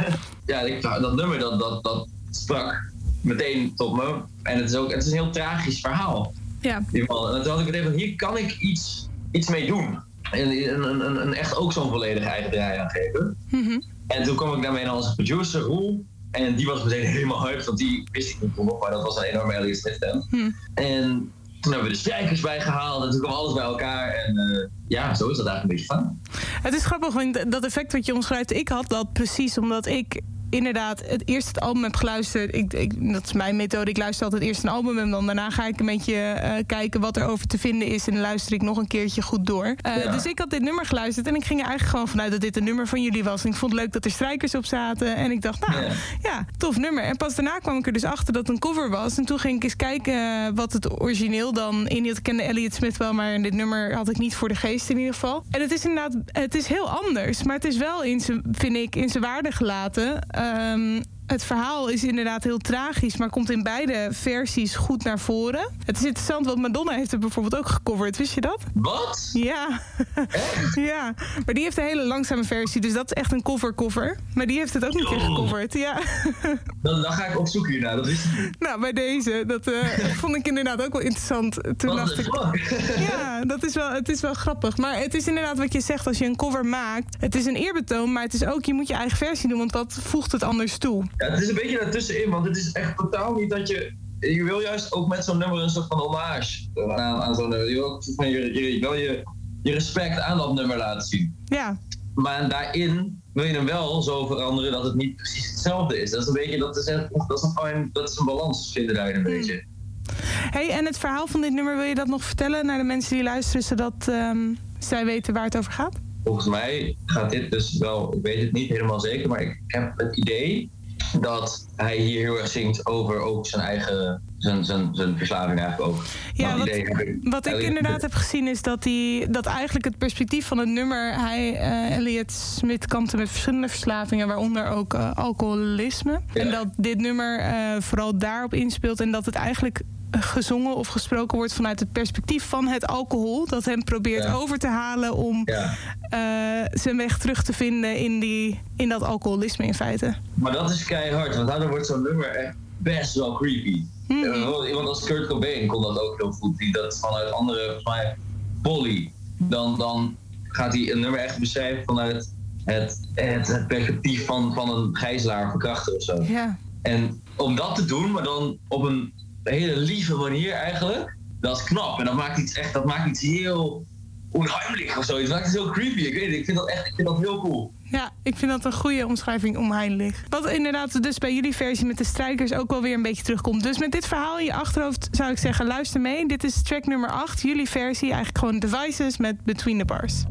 Ja, ik, dat nummer dat, dat, dat sprak meteen tot me. En het is ook het is een heel tragisch verhaal. ja. En toen had ik meteen van, hier kan ik iets, iets mee doen. En een, een, een, een echt ook zo'n volledige eigen draai aan geven. Mhm. En toen kwam ik daarmee naar onze producer, Roel. En die was meteen helemaal hyped, want die wist ik niet nog, maar dat was een enorme Elliot Smith fan. Hm. En toen hebben we de strijkers bijgehaald en toen kwam alles bij elkaar. En eh, ja, zo is dat eigenlijk een beetje van. Het is grappig, want dat effect wat je omschrijft, ik had dat precies omdat ik inderdaad het eerst het album heb geluisterd. Ik, ik, dat is mijn methode. Ik luister altijd eerst een album en dan daarna ga ik een beetje eh, kijken wat er over te vinden is. En dan luister ik nog een keertje goed door. Eh, Ja. Dus ik had dit nummer geluisterd en ik ging er eigenlijk gewoon vanuit dat dit een nummer van jullie was. En ik vond het leuk dat er strijkers op zaten. En ik dacht, nou Ja. ja, tof nummer. En pas daarna kwam ik er dus achter dat het een cover was. En toen ging ik eens kijken wat het origineel dan inhield. Ik kende Elliot Smith wel, maar dit nummer had ik niet voor de geest in ieder geval. En het is inderdaad, het is heel anders. Maar het is wel, in zijn, vind ik, in zijn waarde gelaten. um, het verhaal is inderdaad heel tragisch, maar komt in beide versies goed naar voren. Het is interessant, want Madonna heeft het bijvoorbeeld ook gecoverd. Wist je dat? Wat? Ja. ja. Maar die heeft een hele langzame versie, dus dat is echt een cover-cover. Maar die heeft het ook niet Oh. gecoverd. Ja. Dan, dan ga ik op zoek hiernaar, dat niet. Nou, bij deze, dat eh, vond ik inderdaad ook wel interessant. Toen dacht ik, ja, dat is wel, het is wel grappig. Maar het is inderdaad wat je zegt als je een cover maakt. Het is een eerbetoon, maar het is ook, je moet je eigen versie doen, want dat voegt het anders toe. Ja, het is een beetje daartussenin, want het is echt totaal niet dat je... Je wil juist ook met zo'n nummer een soort van hommage aan, aan zo'n nummer. Je wil ook van je, je, je, wil je, je respect aan dat nummer laten zien. Ja, Maar daarin wil je hem wel zo veranderen dat het niet precies hetzelfde is. Dat is een beetje, dat is, echt, dat is een, fijn, dat is een balans vinden daarin een beetje. hey, en het verhaal van dit nummer, wil je dat nog vertellen naar de mensen die luisteren, zodat ehm, zij weten waar het over gaat? Volgens mij gaat dit dus wel, ik weet het niet helemaal zeker, maar ik heb het idee dat hij hier heel erg zingt over ook zijn eigen, zijn, zijn, zijn verslaving eigenlijk ook. Ja, wat, ik. wat ik inderdaad heb gezien is dat, die, dat eigenlijk het perspectief van het nummer... Hij, eh, Elliot Smith kampte met verschillende verslavingen, waaronder ook eh, alcoholisme. Ja. En dat dit nummer eh, vooral daarop inspeelt en dat het eigenlijk gezongen of gesproken wordt vanuit het perspectief van het alcohol. Dat hem probeert Ja. over te halen om Ja, eh, zijn weg terug te vinden in, die, in dat alcoholisme in feite. maar dat is keihard, want daardoor wordt zo'n nummer echt best wel creepy. Mhm. Eh, bijvoorbeeld Iemand als Kurt Cobain kon dat ook heel goed. Die dat vanuit andere, mij, Polly. Dan, dan gaat hij een nummer echt beschrijven vanuit het, het, het perspectief van, van een gijzelaar verkrachter of zo. Ja. En om dat te doen, maar dan op een hele lieve manier eigenlijk, dat is knap. En dat maakt iets echt, dat maakt iets heel onheimlich of zoiets. Het maakt het zo creepy. Ik weet het, ik vind dat echt ik vind dat heel cool. Ja, ik vind dat een goede omschrijving, onheimlich. Wat inderdaad dus bij jullie versie met de strijkers ook wel weer een beetje terugkomt. Dus met dit verhaal in je achterhoofd zou ik zeggen, luister mee. Dit is track nummer 8, jullie versie. Eigenlijk gewoon Devices met Between the Bars.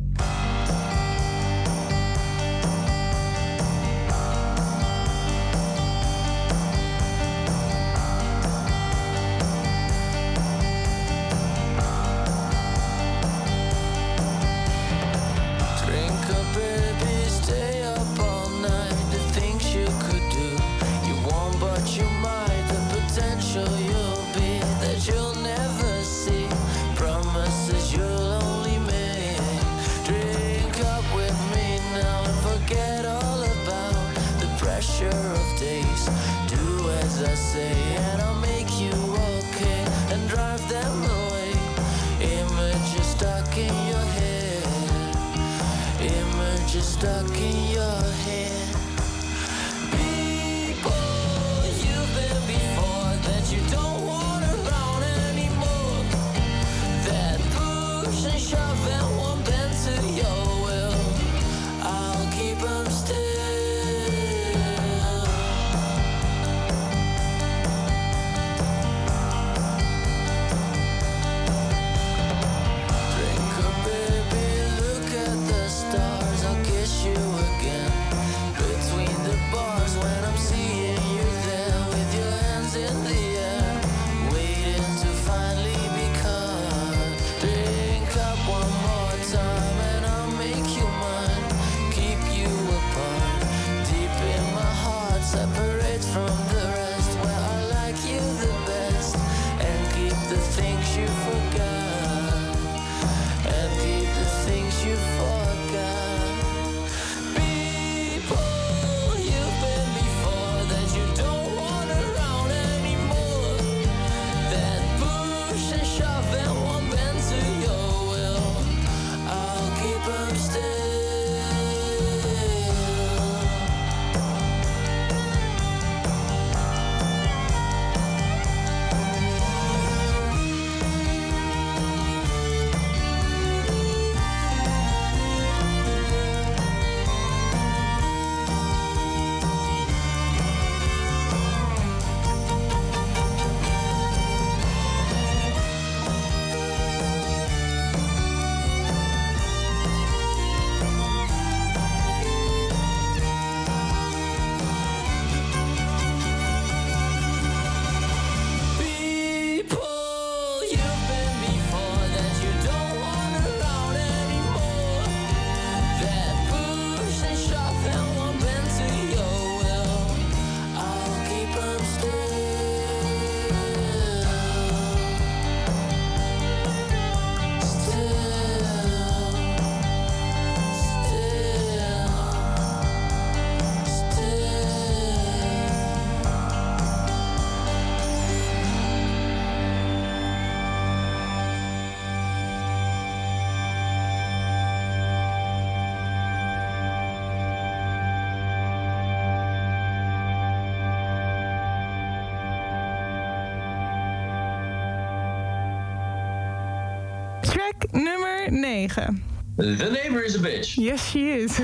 Nummer 9. The neighbor is a bitch. Yes, she is.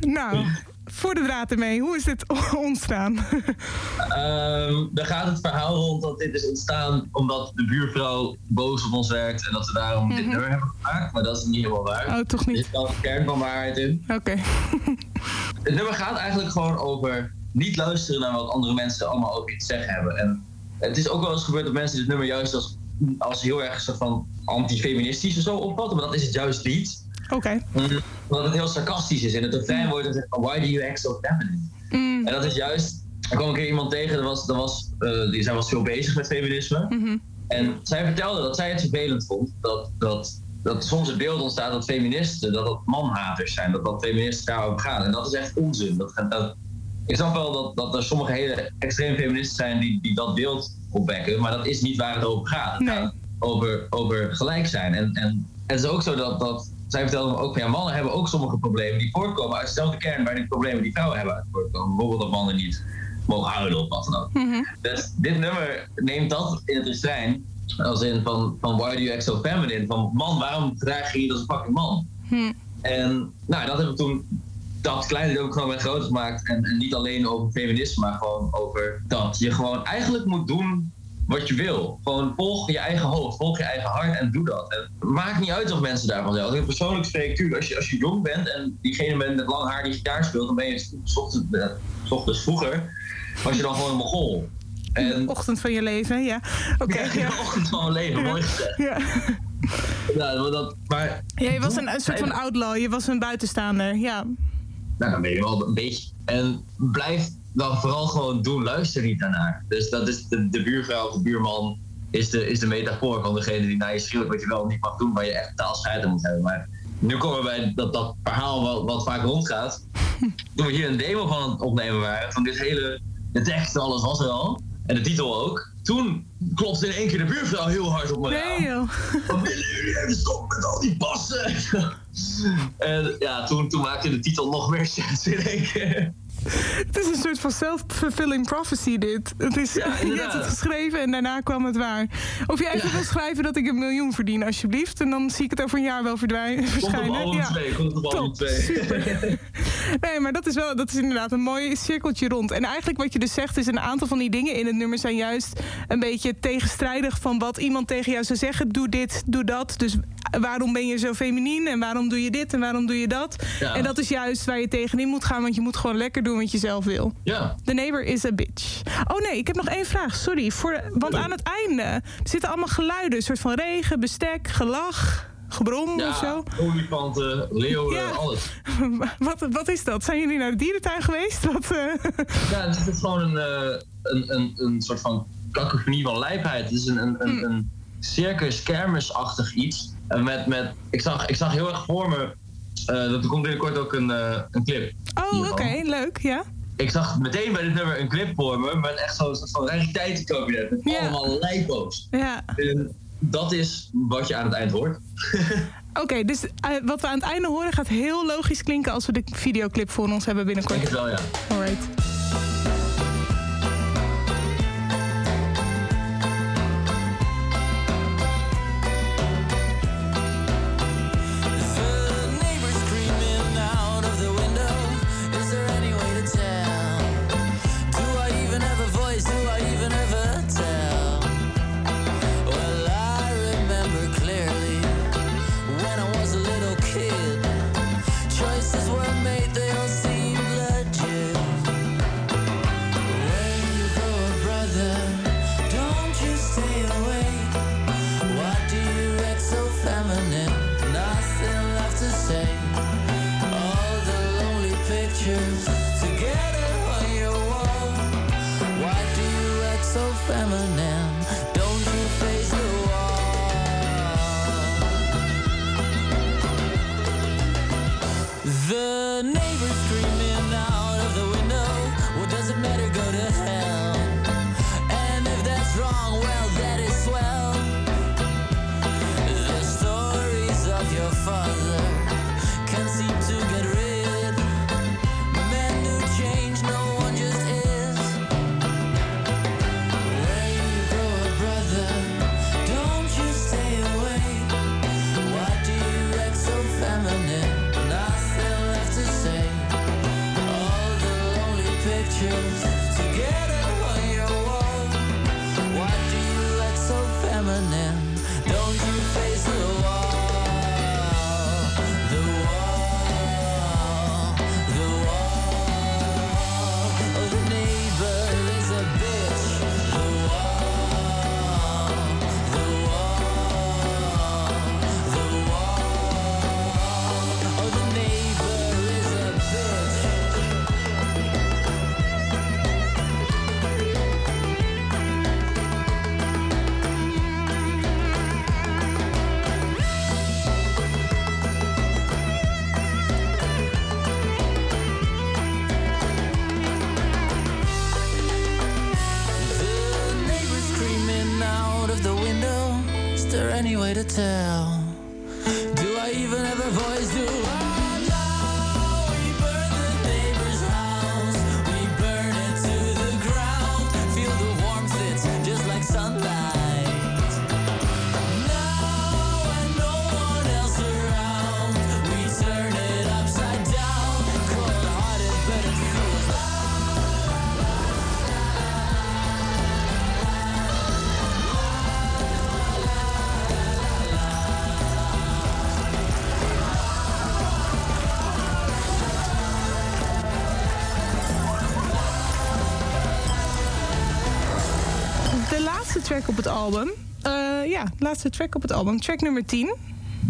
nou, voor de draad ermee. Hoe is dit ontstaan? Ehm, daar gaat het verhaal rond dat dit is ontstaan omdat de buurvrouw boos op ons werkt en dat ze daarom dit nummer hebben gemaakt. Maar dat is niet helemaal waar. oh, toch Er niet? zit wel een kern van waarheid in. Oké. Het nummer gaat eigenlijk gewoon over niet luisteren naar wat andere mensen allemaal over iets te zeggen hebben. En het is ook wel eens gebeurd dat mensen dit nummer juist als, als heel erg soort van antifeministisch of zo opvatten, maar dat is het juist niet. Oké. Omdat het heel sarcastisch is. En het refrein wordt dan zegt van, why do you act so feminine? Mm, En dat is juist, er kwam een keer iemand tegen, dat was, dat was, eh, die, zij was veel bezig met feminisme. mhm. En zij vertelde dat zij het vervelend vond dat, dat, dat soms het beeld ontstaat dat feministen, dat dat manhaters zijn, dat dat feministen daarover gaan. En dat is echt onzin. Dat, dat, ik snap wel dat, dat er sommige hele extreem feministen zijn die, die dat beeld opwekken, maar dat is niet waar het over gaat. Het Nee. gaat over, over gelijk zijn. En, en het is ook zo dat, dat zij vertelde me ook van ja, mannen hebben ook sommige problemen die voortkomen uit dezelfde kern waar die problemen die vrouwen hebben uit voortkomen. Bijvoorbeeld dat mannen niet mogen huilen of wat dan ook. Mhm. Dus dit nummer neemt dat in het refrein Als in van, van why do you act so feminine? Van man, waarom draag je je als een fucking man? Hm. En nou, dat heb ik toen dat kleine ook gewoon weer groter gemaakt. En, en niet alleen over feminisme, maar gewoon over dat je gewoon eigenlijk moet doen wat je wil. Gewoon volg je eigen hoofd, volg je eigen hart en doe dat. En maakt niet uit of mensen daarvan. Als ik persoonlijk spreek, tuurlijk, als je, als je jong bent en diegene bent met lang haar die gitaar speelt, dan ben je s ochtends, eh, s ochtends vroeger, was je dan gewoon een mogol. En, Ochtend van je leven, ja. Oké, ja, ja. de ochtend van mijn leven, mooi gezegd. Ja. Ja, maar dat, maar Ja, je was een, een soort van outlaw, je was een buitenstaander, ja. Nou, dan ben je wel een beetje. En blijf dan vooral gewoon doen, luister niet daarnaar. Dus dat is de, de buurvrouw of de buurman is de, is de metafoor van degene die naar je schreeuwt wat je wel niet mag doen, waar je echt taalscheiden moet hebben. Maar nu komen we bij dat, dat verhaal wat, wat vaak rondgaat. Toen we hier een demo van aan het opnemen waren, van dit hele, de tekst en alles was er al, en de titel ook. Toen klopte in één keer de buurvrouw heel hard op me. Nee joh. Wat willen jullie even stoppen met al die passen? en ja, toen, toen maakte de titel nog meer sens in één. Het is een soort van self-fulfilling prophecy dit. Het is, Ja, je hebt het geschreven en daarna kwam het waar. Of je even Ja. wil schrijven dat ik een miljoen verdien alsjeblieft. En dan zie ik het over een jaar wel verdwijnen, Komt op verschijnen. album 2, komt op Top, 2. super. Nee, maar dat is wel, dat is inderdaad een mooi cirkeltje rond. En eigenlijk wat je dus zegt is een aantal van die dingen in het nummer zijn juist een beetje tegenstrijdig van wat iemand tegen jou zou zeggen. Doe dit, doe dat. Dus waarom ben je zo feminien en waarom doe je dit en waarom doe je dat? Ja. En dat is juist waar je tegenin moet gaan, want je moet gewoon lekker doen wat je zelf wil. Ja, The neighbor is a bitch. Oh nee, ik heb nog één vraag. Sorry. Voor, want aan het einde zitten allemaal geluiden. Een soort van regen, bestek, gelach, gebrom of ja zo. olifanten, leeuwen, Ja. alles. Wat, wat is dat? Zijn jullie naar de dierentuin geweest? Wat, eh, Ja, het is gewoon een, eh, een, een, een soort van cacophonie van lijfheid. Het is een, een, een, een circus, kermisachtig iets. En met, met, ik, zag, ik zag heel erg voor me, dat er komt binnenkort ook een, eh, een clip. Oh, oké. leuk. Ja. Ik zag meteen bij dit nummer een clip voor me, met echt zo'n soort van. Met allemaal lijpo's. Ja. En dat is wat je aan het eind hoort. Oké, dus eh, wat we aan het einde horen gaat heel logisch klinken als we de videoclip voor ons hebben Ik denk binnenkort. het wel, ja. Alright. To tell? Do I even have a voice? Do album. Eh, ja, laatste track op het album. Track nummer 10.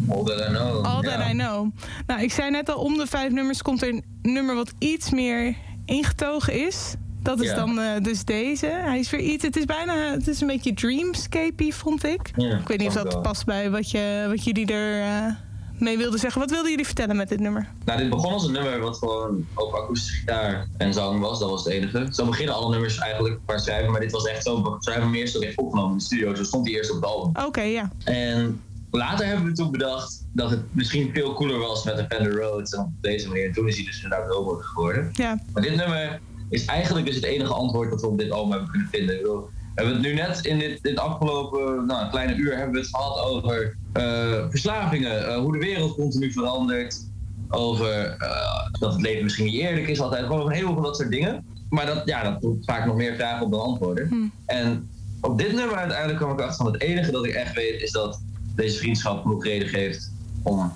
All That I Know. All. That I Know. Nou, ik zei net al, om de vijf nummers komt er een nummer wat iets meer ingetogen is. Dat is dan eh, dus deze. Hij is weer iets, het is bijna, het is een beetje dreamscapey, vond ik. Ik weet niet of dat wel. past bij wat, je, wat jullie er eh, mee wilden zeggen. Wat wilden jullie vertellen met dit nummer? Nou, dit begon als een nummer wat gewoon op akoestische gitaar en zang was. Dat was het enige. Zo beginnen alle nummers eigenlijk qua schrijven. Maar dit was echt zo, we schrijven hem eerst ook echt opgenomen in de studio. Zo stond hij eerst op het album. Oké, ja. En later hebben we toen bedacht dat het misschien veel cooler was met een Fender Rhodes. En op deze manier. En toen is hij dus inderdaad robot geworden. ja. Maar dit nummer is eigenlijk dus het enige antwoord dat we op dit album hebben kunnen vinden. We hebben het nu net in dit, dit afgelopen nou, een kleine uur hebben we het gehad over eh, verslavingen, eh, hoe de wereld continu verandert, over eh, dat het leven misschien niet eerlijk is altijd, gewoon een heleboel van dat soort dingen. Maar dat, ja, dat doet vaak nog meer vragen op dan antwoorden. Hm. En op dit nummer uiteindelijk kwam ik achter van het enige dat ik echt weet is dat deze vriendschap genoeg reden geeft om,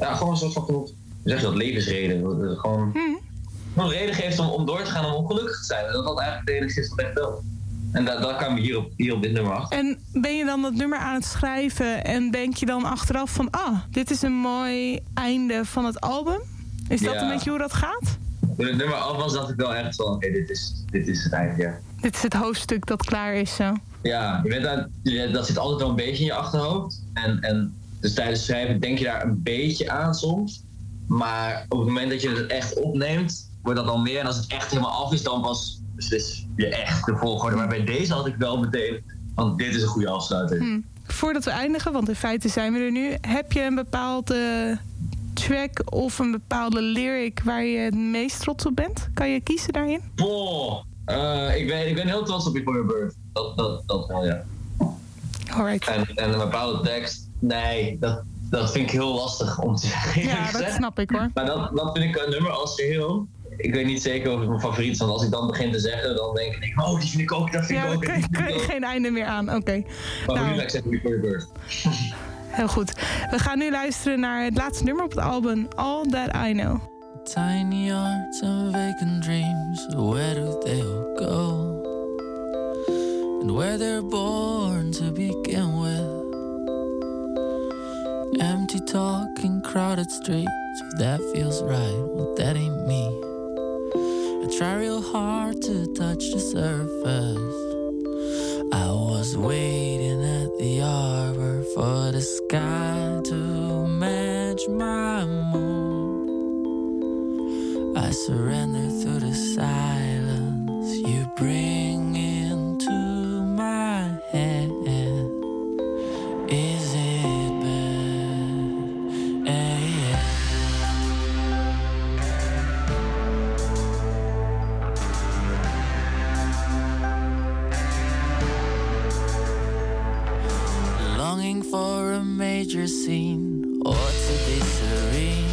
ja, gewoon een soort van genoeg, hoe zeg je dat, levensreden. Gewoon Hm. nog reden geeft om, om door te gaan om ongelukkig te zijn. En dat dat eigenlijk het enige is wat echt wel. En dat, dat kan we hier op, hier op dit nummer achter. En ben je dan dat nummer aan het schrijven en denk je dan achteraf van... ah, dit is een mooi einde van het album? Is dat Ja. een beetje hoe dat gaat? Toen het nummer af was, dacht ik wel echt van, oké, dit, is, dit is het eind, ja. Dit is het hoofdstuk dat klaar is zo. Ja, je bent dat zit altijd wel een beetje in je achterhoofd. En, en dus tijdens het schrijven denk je daar een beetje aan soms. Maar op het moment dat je het echt opneemt, wordt dat dan meer. En als het echt helemaal af is, dan pas beslis je echt de volgorde. Maar bij deze had ik wel meteen van, dit is een goede afsluiter. Hm. Voordat we eindigen, want in feite zijn we er nu... heb je een bepaalde track of een bepaalde lyric waar je het meest trots op bent? Kan je kiezen daarin? Boah, eh, ik, ben, ik ben heel trots op Before Your Birth. Dat, dat, dat wel, ja. Alright. En, en een bepaalde tekst, nee, dat, dat vind ik heel lastig om te zeggen. Ja, dat snap ik hoor. Maar dat, dat vind ik een nummer als geheel. Ik weet niet zeker of het mijn favoriet is, want als ik dan begin te zeggen, dan denk ik, oh, die vind ik ook, dat vind Ja, ik ook. die vind kan ik geen einde meer aan. Oké. Maar voor Nou. nu ga ik zeggen Before Your Birth. Heel goed. We gaan nu luisteren naar het laatste nummer op het album, All That I Know. Tiny hearts and vacant dreams, where do they all go? And where they're born to begin with. Empty talk in crowded streets, if that feels right, well, that ain't me. I try real hard to touch the surface. I was waiting at the arbor for the sky to match my mood. I surrender to the silence you bring Longing for a major scene or to be serene.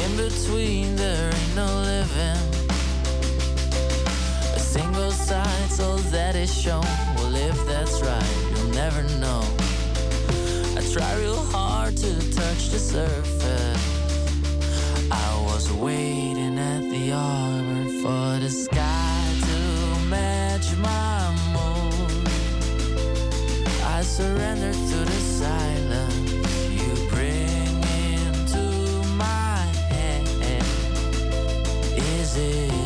In between, there ain't no living. A single side's all that is shown. Well, if that's right, you'll never know. I try real hard to touch the surface. I was waiting at the arbor for the sky to match my surrender to the silence you bring into my head. Is it